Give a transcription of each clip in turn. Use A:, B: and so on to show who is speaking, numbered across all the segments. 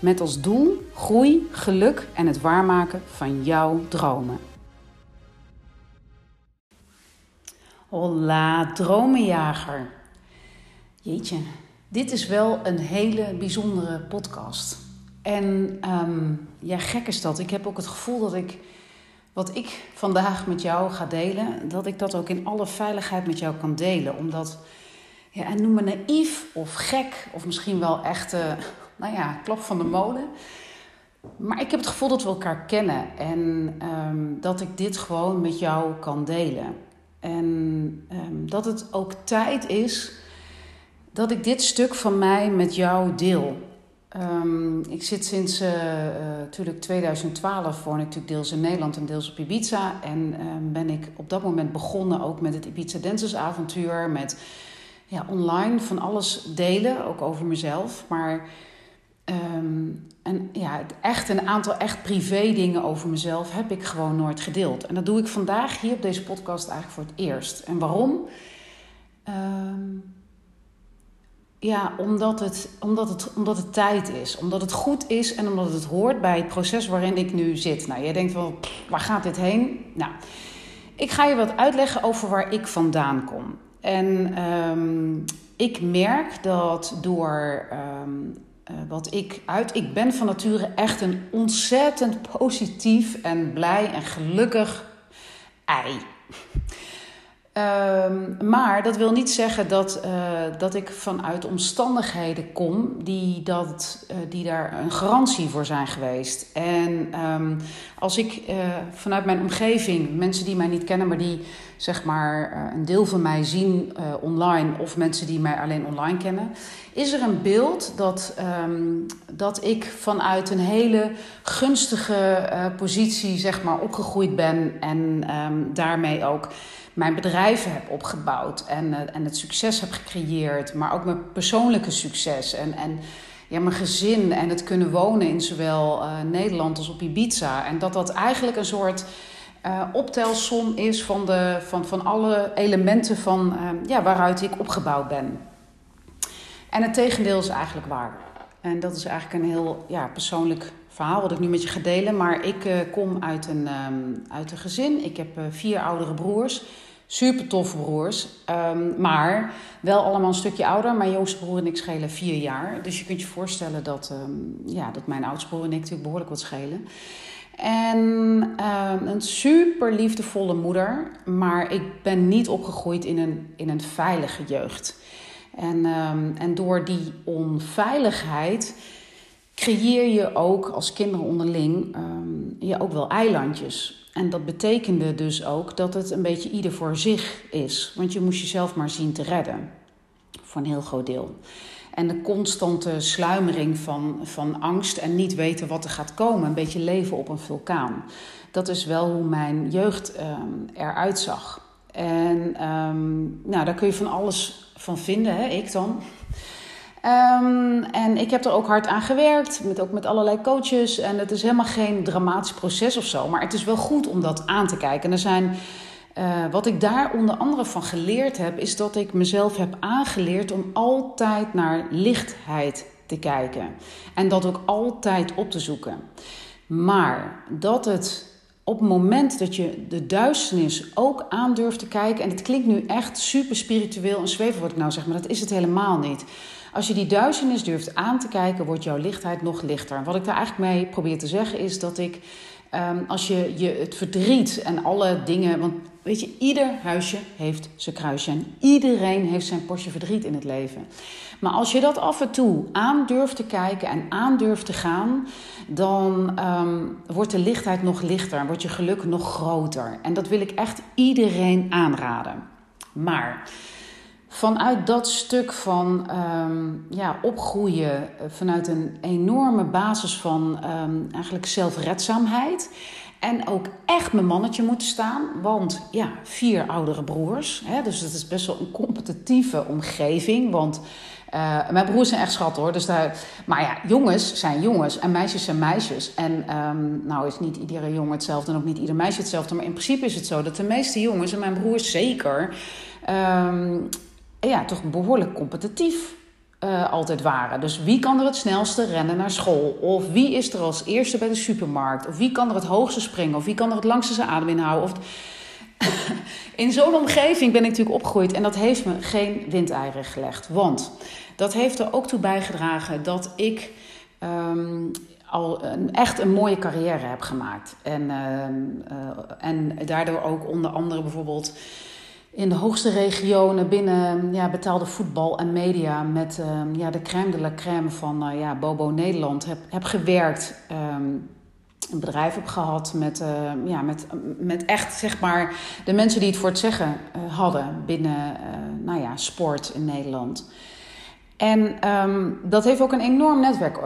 A: Met als doel groei, geluk en het waarmaken van jouw dromen. Hola, dromenjager. Jeetje, dit is wel een hele bijzondere podcast. En um, ja, gek is dat. Ik heb ook het gevoel dat ik wat ik vandaag met jou ga delen, dat ik dat ook in alle veiligheid met jou kan delen. Omdat, ja, en noem me naïef of gek of misschien wel echt, uh, nou ja, klap van de molen. Maar ik heb het gevoel dat we elkaar kennen en um, dat ik dit gewoon met jou kan delen. En um, dat het ook tijd is dat ik dit stuk van mij met jou deel. Um, ik zit sinds uh, natuurlijk 2012 woon ik natuurlijk deels in Nederland en deels op Ibiza. En ben ik op dat moment begonnen ook met het Ibiza Dancers avontuur. Met ja, online van alles delen, ook over mezelf. Maar um, en, ja, echt een aantal echt privé dingen over mezelf heb ik gewoon nooit gedeeld. En dat doe ik vandaag hier op deze podcast eigenlijk voor het eerst. En waarom? Um, ja, omdat het, omdat, het, omdat het tijd is. Omdat het goed is en omdat het hoort bij het proces waarin ik nu zit. Nou, jij denkt wel, waar gaat dit heen? Nou, ik ga je wat uitleggen over waar ik vandaan kom. En um, ik merk dat door wat ik uit... Ik ben van nature echt een ontzettend positief en blij en gelukkig ei. Um, maar dat wil niet zeggen dat, uh, dat ik vanuit omstandigheden kom die, dat, uh, die daar een garantie voor zijn geweest. En um, als ik uh, vanuit mijn omgeving, mensen die mij niet kennen, maar die zeg maar een deel van mij zien online, of mensen die mij alleen online kennen, is er een beeld dat, um, dat ik vanuit een hele gunstige positie zeg maar opgegroeid ben en daarmee ook mijn bedrijven heb opgebouwd en, uh, en het succes heb gecreëerd, maar ook mijn persoonlijke succes en, en ja, mijn gezin en het kunnen wonen in zowel uh, Nederland als op Ibiza. En dat dat eigenlijk een soort uh, optelsom is van, de, van, van alle elementen van, ja, waaruit ik opgebouwd ben. En het tegendeel is eigenlijk waar. En dat is eigenlijk een heel ja, persoonlijk verhaal wat ik nu met je ga delen. Maar ik uh, kom uit een, um, uit een gezin. Ik heb uh, vier oudere broers. Super toffe broers. Um, maar wel allemaal een stukje ouder. Mijn jongste broer en ik schelen vier jaar. Dus je kunt je voorstellen dat, um, ja, dat mijn oudste broer en ik natuurlijk behoorlijk wat schelen. En een super liefdevolle moeder. Maar ik ben niet opgegroeid in een, in een veilige jeugd. En, en door die onveiligheid creëer je ook als kinderen onderling um, je ook wel eilandjes. En dat betekende dus ook dat het een beetje ieder voor zich is. Want je moest jezelf maar zien te redden. Voor een heel groot deel. En de constante sluimering van, van angst en niet weten wat er gaat komen. Een beetje leven op een vulkaan. Dat is wel hoe mijn jeugd um, eruit zag. En um, nou, daar kun je van alles van vinden, hè? ik dan. Um, en ik heb er ook hard aan gewerkt, met, ook met allerlei coaches. En het is helemaal geen dramatisch proces of zo. Maar het is wel goed om dat aan te kijken. En er zijn, uh, wat ik daar onder andere van geleerd heb, is dat ik mezelf heb aangeleerd om altijd naar lichtheid te kijken. En dat ook altijd op te zoeken. Maar dat het op het moment dat je de duisternis ook aandurft te kijken, en het klinkt nu echt super spiritueel en zweven wat ik nou zeg, maar dat is het helemaal niet. Als je die duisternis durft aan te kijken, wordt jouw lichtheid nog lichter. Wat ik daar eigenlijk mee probeer te zeggen is dat ik, um, als je, je het verdriet en alle dingen, want weet je, ieder huisje heeft zijn kruisje en iedereen heeft zijn portje verdriet in het leven. Maar als je dat af en toe aan durft te kijken en aan durft te gaan, dan um, wordt de lichtheid nog lichter, wordt je geluk nog groter. En dat wil ik echt iedereen aanraden. Maar vanuit dat stuk van ehm, ja, opgroeien vanuit een enorme basis van ehm, eigenlijk zelfredzaamheid. En ook echt mijn mannetje moeten staan. Want ja, vier oudere broers. Hè, dus het is best wel een competitieve omgeving. Want uh, mijn broers zijn echt schat hoor. Dus daar, maar ja, jongens zijn jongens en meisjes zijn meisjes. En um, nou is niet iedere jongen hetzelfde en ook niet ieder meisje hetzelfde. Maar in principe is het zo dat de meeste jongens, en mijn broers zeker, ja, toch behoorlijk competitief uh, altijd waren. Dus wie kan er het snelste rennen naar school? Of wie is er als eerste bij de supermarkt? Of wie kan er het hoogste springen? Of wie kan er het langste zijn adem inhouden? Of in zo'n omgeving ben ik natuurlijk opgegroeid en dat heeft me geen windeieren gelegd. Want dat heeft er ook toe bijgedragen dat ik um, al een, echt een mooie carrière heb gemaakt. En, uh, uh, en daardoor ook onder andere bijvoorbeeld in de hoogste regionen binnen ja, betaalde voetbal en media met uh, ja, de crème de la crème van ja, Bobo Nederland heb, heb gewerkt. Um, een bedrijf heb gehad met, uh, ja, met, met echt zeg maar de mensen die het voor het zeggen uh, hadden binnen uh, nou ja, sport in Nederland. En um, dat heeft ook een enorm netwerk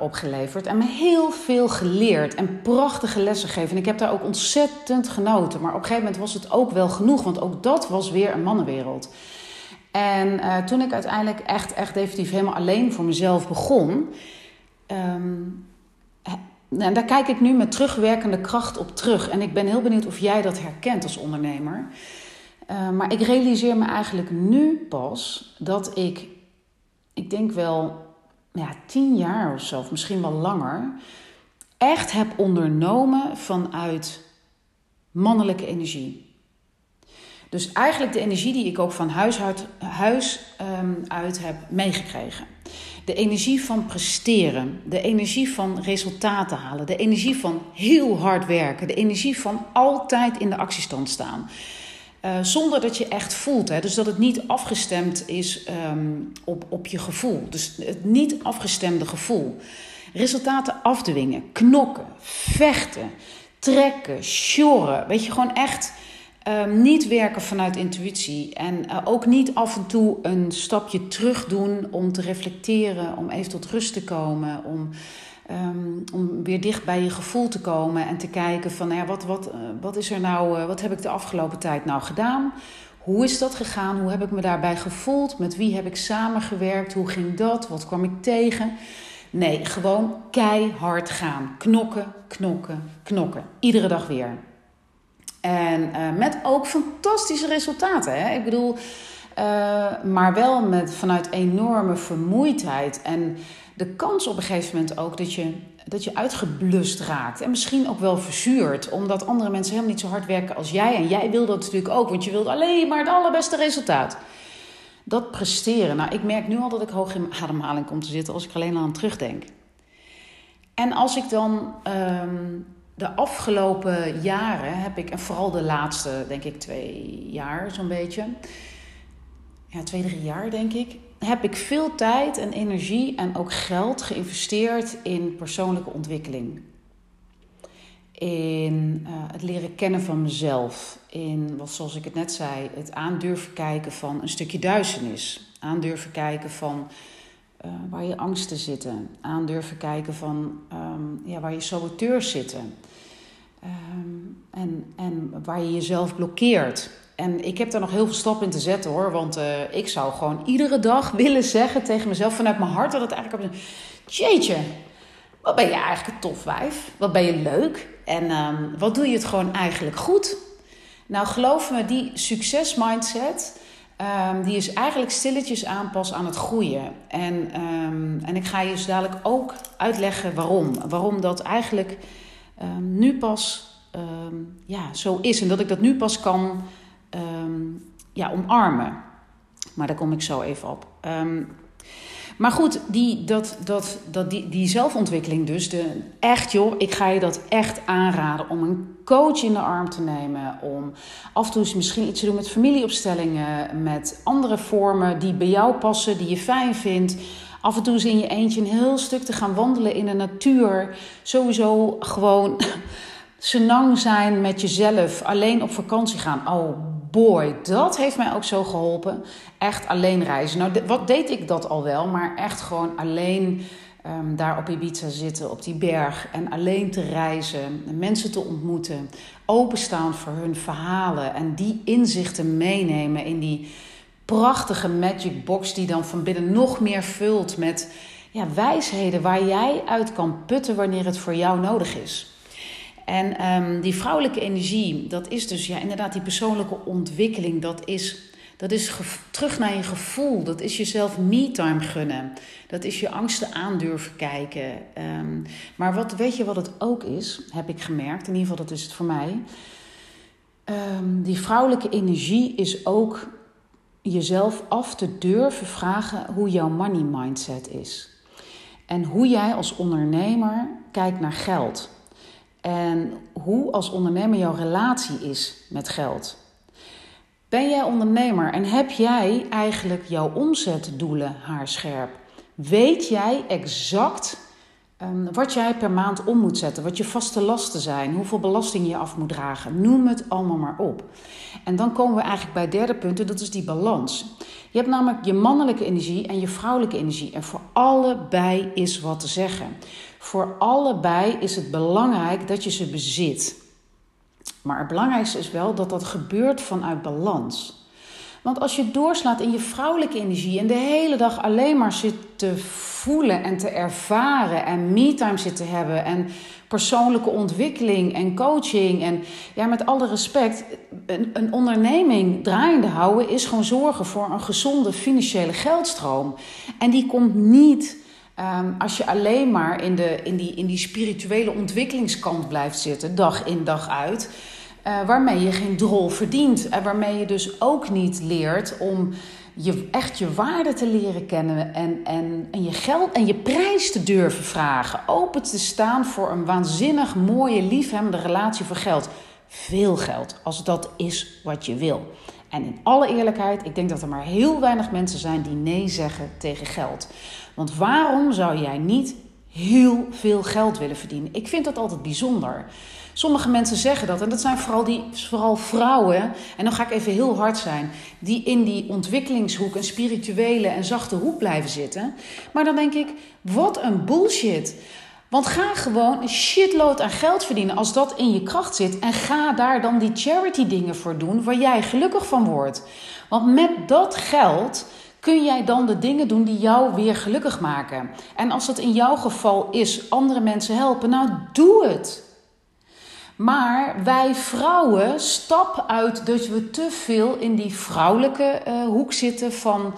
A: opgeleverd en me heel veel geleerd en prachtige lessen gegeven. En ik heb daar ook ontzettend genoten. Maar op een gegeven moment was het ook wel genoeg, want ook dat was weer een mannenwereld. En toen ik uiteindelijk echt, echt definitief helemaal alleen voor mezelf begon. Um, en daar kijk ik nu met terugwerkende kracht op terug. En ik ben heel benieuwd of jij dat herkent als ondernemer. Uh, maar ik realiseer me eigenlijk nu pas dat ik, ik denk wel ja, tien jaar of zo, of misschien wel langer, echt heb ondernomen vanuit mannelijke energie. Dus eigenlijk de energie die ik ook van huis uit, huis, um, uit heb meegekregen. De energie van presteren, de energie van resultaten halen, de energie van heel hard werken, de energie van altijd in de actiestand staan. Uh, zonder dat je echt voelt. Hè? Dus dat het niet afgestemd is um, op, op je gevoel. Dus het niet afgestemde gevoel. Resultaten afdwingen, knokken, vechten, trekken, sjorren. Weet je, gewoon echt Um, niet werken vanuit intuïtie en uh, ook niet af en toe een stapje terug doen om te reflecteren, om even tot rust te komen, om, um, om weer dicht bij je gevoel te komen en te kijken van ja, wat, wat, uh, wat is er nou, uh, wat heb ik de afgelopen tijd nou gedaan? Hoe is dat gegaan? Hoe heb ik me daarbij gevoeld? Met wie heb ik samengewerkt? Hoe ging dat? Wat kwam ik tegen? Nee, gewoon keihard gaan. Knokken, knokken, knokken. Iedere dag weer. En uh, met ook fantastische resultaten. Hè? Ik bedoel, maar wel met, vanuit enorme vermoeidheid. En de kans op een gegeven moment ook dat je, dat je uitgeblust raakt. En misschien ook wel verzuurd. Omdat andere mensen helemaal niet zo hard werken als jij. En jij wil dat natuurlijk ook, want je wilt alleen maar het allerbeste resultaat. Dat presteren. Nou, ik merk nu al dat ik hoog in ademhaling kom te zitten als ik alleen aan terugdenk. En als ik dan. Um, de afgelopen jaren heb ik, en vooral de laatste, denk ik, twee jaar zo'n beetje, ja, twee, drie jaar denk ik, heb ik veel tijd en energie en ook geld geïnvesteerd in persoonlijke ontwikkeling. In uh, het leren kennen van mezelf. In, wat, zoals ik het net zei, het aandurven kijken van een stukje duisternis. Aandurven kijken van uh, waar je angsten zitten. Aandurven kijken van um, ja, waar je saboteurs zitten. Um, en, en waar je jezelf blokkeert. En ik heb daar nog heel veel stappen in te zetten hoor. Want uh, ik zou gewoon iedere dag willen zeggen tegen mezelf vanuit mijn hart dat het eigenlijk Jeetje, wat ben je eigenlijk een tof wijf? Wat ben je leuk? En um, wat doe je het gewoon eigenlijk goed? Nou, geloof me, die succesmindset Um, die is eigenlijk stilletjes aanpas aan het groeien. En, um, en ik ga je dus dadelijk ook uitleggen waarom. Waarom dat eigenlijk nu pas ja, zo is. En dat ik dat nu pas kan ja, omarmen. Maar daar kom ik zo even op. Maar goed, die, dat, dat, dat, die, die zelfontwikkeling dus. De, echt joh, ik ga je dat echt aanraden om een coach in de arm te nemen. Om af en toe misschien iets te doen met familieopstellingen. Met andere vormen die bij jou passen, die je fijn vindt. Af en toe eens in je eentje een heel stuk te gaan wandelen in de natuur. Sowieso gewoon senang zijn met jezelf. Alleen op vakantie gaan. Oh, boy, dat heeft mij ook zo geholpen. Echt alleen reizen. Nou, wat deed ik dat al wel, maar echt gewoon alleen um, daar op Ibiza zitten, op die berg. En alleen te reizen, mensen te ontmoeten. Openstaan voor hun verhalen en die inzichten meenemen in die prachtige magic box die dan van binnen nog meer vult met ja, wijsheden waar jij uit kan putten wanneer het voor jou nodig is. En um, die vrouwelijke energie, dat is dus ja, inderdaad die persoonlijke ontwikkeling. Dat is, dat is terug naar je gevoel. Dat is jezelf me-time gunnen. Dat is je angsten aandurven kijken. Um, maar wat, weet je wat het ook is, heb ik gemerkt. In ieder geval, dat is het voor mij. Um, die vrouwelijke energie is ook jezelf af te durven vragen hoe jouw money mindset is. En hoe jij als ondernemer kijkt naar geld. En hoe als ondernemer jouw relatie is met geld. Ben jij ondernemer en heb jij eigenlijk jouw omzetdoelen haarscherp? Weet jij exact um, wat jij per maand om moet zetten, wat je vaste lasten zijn, hoeveel belasting je af moet dragen? Noem het allemaal maar op. En dan komen we eigenlijk bij het derde punt, dat is die balans. Je hebt namelijk je mannelijke energie en je vrouwelijke energie. En voor allebei is wat te zeggen. Voor allebei is het belangrijk dat je ze bezit. Maar het belangrijkste is wel dat dat gebeurt vanuit balans. Want als je doorslaat in je vrouwelijke energie en de hele dag alleen maar zit te voelen en te ervaren en me-time zit te hebben en persoonlijke ontwikkeling en coaching en ja, met alle respect, een, een onderneming draaiende houden is gewoon zorgen voor een gezonde financiële geldstroom. En die komt niet Um, als je alleen maar in, de, in, die, in die spirituele ontwikkelingskant blijft zitten, dag in dag uit, uh, waarmee je geen drol verdient. En waarmee je dus ook niet leert om je, echt je waarde te leren kennen en, en, en je geld en je prijs te durven vragen. Open te staan voor een waanzinnig mooie, liefhebbende relatie voor geld. Veel geld, als dat is wat je wil. En in alle eerlijkheid, ik denk dat er maar heel weinig mensen zijn die nee zeggen tegen geld. Want waarom zou jij niet heel veel geld willen verdienen? Ik vind dat altijd bijzonder. Sommige mensen zeggen dat, en dat zijn vooral, die, vooral vrouwen, en dan ga ik even heel hard zijn, die in die ontwikkelingshoek, een spirituele en zachte hoek blijven zitten. Maar dan denk ik, wat een bullshit. Want ga gewoon een shitload aan geld verdienen als dat in je kracht zit. En ga daar dan die charity dingen voor doen waar jij gelukkig van wordt. Want met dat geld kun jij dan de dingen doen die jou weer gelukkig maken. En als dat in jouw geval is andere mensen helpen, nou doe het. Maar wij vrouwen stappen uit dat we te veel in die vrouwelijke uh, hoek zitten van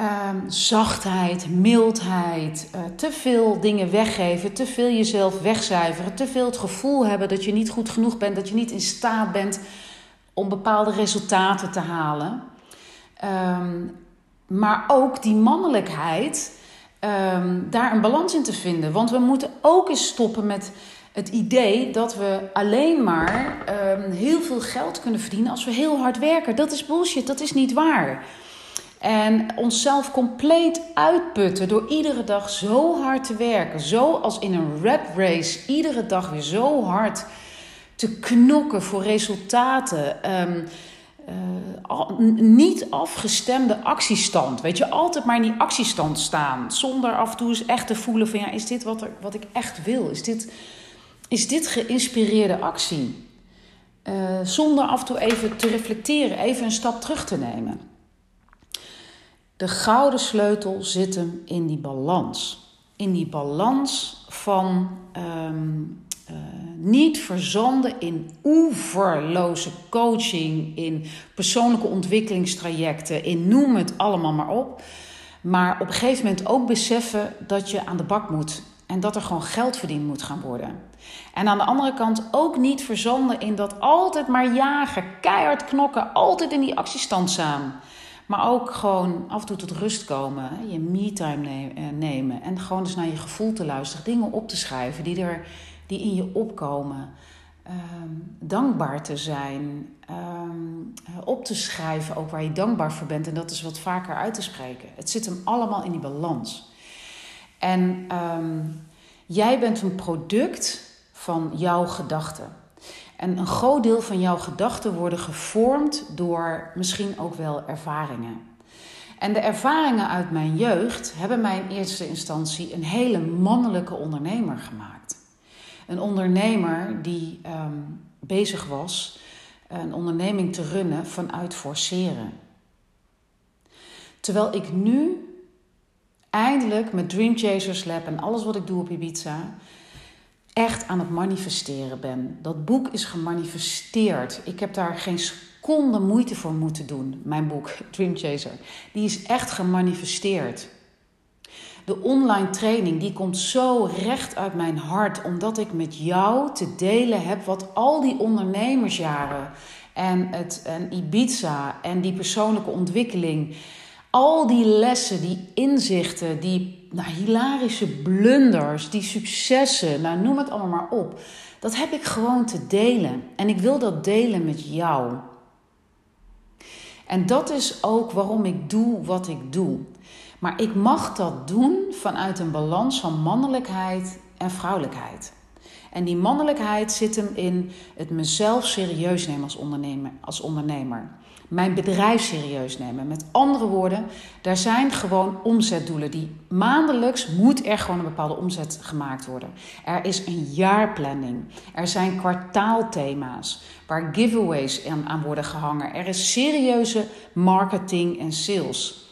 A: uh, zachtheid, mildheid, uh, te veel dingen weggeven, te veel jezelf wegcijferen, te veel het gevoel hebben dat je niet goed genoeg bent, dat je niet in staat bent om bepaalde resultaten te halen. Um, maar ook die mannelijkheid, um, daar een balans in te vinden. Want we moeten ook eens stoppen met het idee dat we alleen maar heel veel geld kunnen verdienen als we heel hard werken. Dat is bullshit, dat is niet waar. En onszelf compleet uitputten door iedere dag zo hard te werken. Zo als in een red race, iedere dag weer zo hard te knokken voor resultaten. Um, uh, niet afgestemde actiestand. Weet je, altijd maar in die actiestand staan. Zonder af en toe eens echt te voelen van ja, is dit wat, er, wat ik echt wil? Is dit, is dit geïnspireerde actie? Uh, zonder af en toe even te reflecteren, even een stap terug te nemen. De gouden sleutel zit hem in die balans. In die balans van um, uh, niet verzanden in oeverloze coaching, in persoonlijke ontwikkelingstrajecten, in noem het allemaal maar op. Maar op een gegeven moment ook beseffen dat je aan de bak moet en dat er gewoon geld verdiend moet gaan worden. En aan de andere kant ook niet verzanden in dat altijd maar jagen, keihard knokken, altijd in die actiestand staan. Maar ook gewoon af en toe tot rust komen, je me-time eh, nemen en gewoon eens naar je gevoel te luisteren, dingen op te schrijven die er die in je opkomen. Um, dankbaar te zijn, um, op te schrijven ook waar je dankbaar voor bent en dat is wat vaker uit te spreken. Het zit hem allemaal in die balans. En um, jij bent een product van jouw gedachten. En een groot deel van jouw gedachten worden gevormd door misschien ook wel ervaringen. En de ervaringen uit mijn jeugd hebben mij in eerste instantie een hele mannelijke ondernemer gemaakt. Een ondernemer die ehm, bezig was een onderneming te runnen vanuit forceren. Terwijl ik nu eindelijk met Dream Chasers Lab en alles wat ik doe op Ibiza echt aan het manifesteren ben. Dat boek is gemanifesteerd. Ik heb daar geen seconde moeite voor moeten doen, mijn boek Dream Chaser. Die is echt gemanifesteerd. De online training die komt zo recht uit mijn hart, omdat ik met jou te delen heb wat al die ondernemersjaren en, het, en Ibiza en die persoonlijke ontwikkeling, al die lessen, die inzichten, die nou, hilarische blunders, die successen, nou, noem het allemaal maar op. Dat heb ik gewoon te delen. En ik wil dat delen met jou. En dat is ook waarom ik doe wat ik doe. Maar ik mag dat doen vanuit een balans van mannelijkheid en vrouwelijkheid. En die mannelijkheid zit hem in het mezelf serieus nemen als ondernemer. Als ondernemer. Mijn bedrijf serieus nemen. Met andere woorden, daar zijn gewoon omzetdoelen. Die maandelijks moet er gewoon een bepaalde omzet gemaakt worden. Er is een jaarplanning. Er zijn kwartaalthema's waar giveaways aan worden gehangen. Er is serieuze marketing en sales.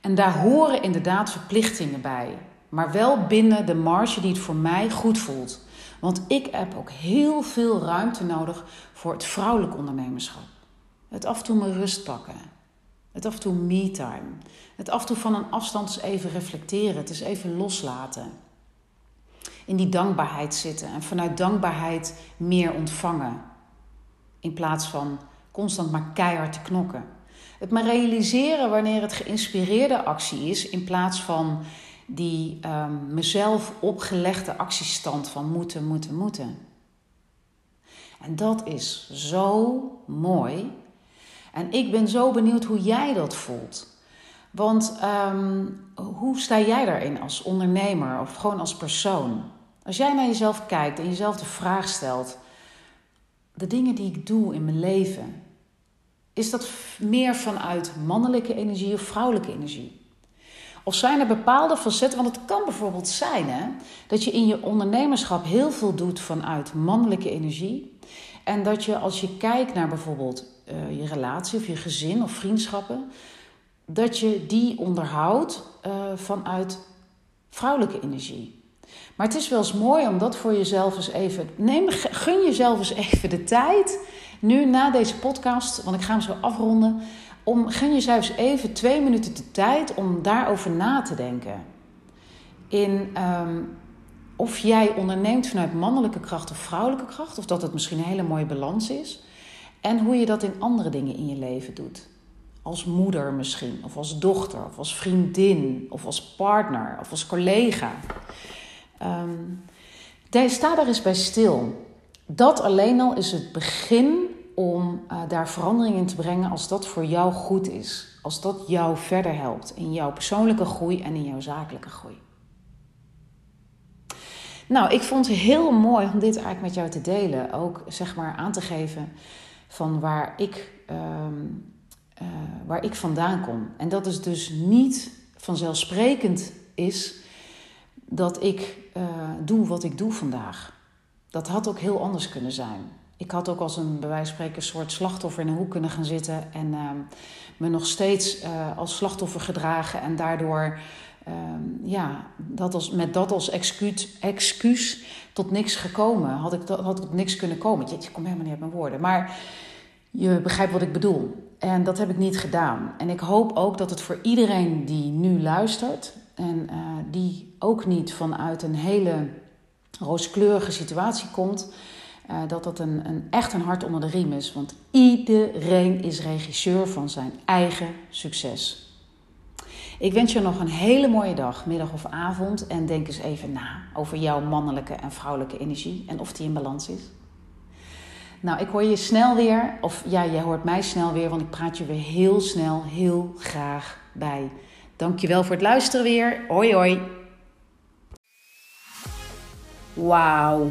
A: En daar horen inderdaad verplichtingen bij. Maar wel binnen de marge die het voor mij goed voelt. Want ik heb ook heel veel ruimte nodig voor het vrouwelijk ondernemerschap. Het af en toe mijn rust pakken. Het af en toe me-time. Het af en toe van een afstand eens even reflecteren. Het is even loslaten. In die dankbaarheid zitten en vanuit dankbaarheid meer ontvangen. In plaats van constant maar keihard te knokken. Het maar realiseren wanneer het geïnspireerde actie is, in plaats van die um, mezelf opgelegde actiestand van moeten, moeten, moeten. En dat is zo mooi. En ik ben zo benieuwd hoe jij dat voelt. Want um, hoe sta jij daarin als ondernemer of gewoon als persoon? Als jij naar jezelf kijkt en jezelf de vraag stelt: de dingen die ik doe in mijn leven, is dat meer vanuit mannelijke energie of vrouwelijke energie? Of zijn er bepaalde facetten? Want het kan bijvoorbeeld zijn hè, dat je in je ondernemerschap heel veel doet vanuit mannelijke energie. En dat je als je kijkt naar bijvoorbeeld uh, je relatie of je gezin of vriendschappen, dat je die onderhoudt uh, vanuit vrouwelijke energie. Maar het is wel eens mooi om dat voor jezelf eens even. Neem, gun jezelf eens even de tijd. Nu na deze podcast, want ik ga hem zo afronden. Om, gun jezelf eens even twee minuten de tijd om daarover na te denken. In um, of jij onderneemt vanuit mannelijke kracht of vrouwelijke kracht. Of dat het misschien een hele mooie balans is. En hoe je dat in andere dingen in je leven doet. Als moeder misschien, of als dochter, of als vriendin, of als partner, of als collega. Um, sta daar eens bij stil. Dat alleen al is het begin om uh, daar verandering in te brengen als dat voor jou goed is. Als dat jou verder helpt in jouw persoonlijke groei en in jouw zakelijke groei. Nou, ik vond het heel mooi om dit eigenlijk met jou te delen. Ook zeg maar aan te geven van waar ik, um, uh, waar ik vandaan kom. En dat is dus niet vanzelfsprekend is dat ik uh, doe wat ik doe vandaag. Dat had ook heel anders kunnen zijn. Ik had ook als een bij wijze van spreken soort slachtoffer in een hoek kunnen gaan zitten en uh, me nog steeds uh, als slachtoffer gedragen en daardoor ja, dat als, met dat als excuus, excuus tot niks gekomen. Had ik had tot niks kunnen komen. Je, je komt helemaal niet uit mijn woorden. Maar je begrijpt wat ik bedoel. En dat heb ik niet gedaan. En ik hoop ook dat het voor iedereen die nu luistert en uh, die ook niet vanuit een hele rooskleurige situatie komt, uh, dat dat een, een, echt een hart onder de riem is. Want iedereen is regisseur van zijn eigen succes. Ik wens je nog een hele mooie dag, middag of avond. En denk eens even na over jouw mannelijke en vrouwelijke energie en of die in balans is. Nou, ik hoor je snel weer, of ja, jij hoort mij snel weer, want ik praat je weer heel snel, heel graag bij. Dankjewel voor het luisteren weer. Hoi hoi. Wauw.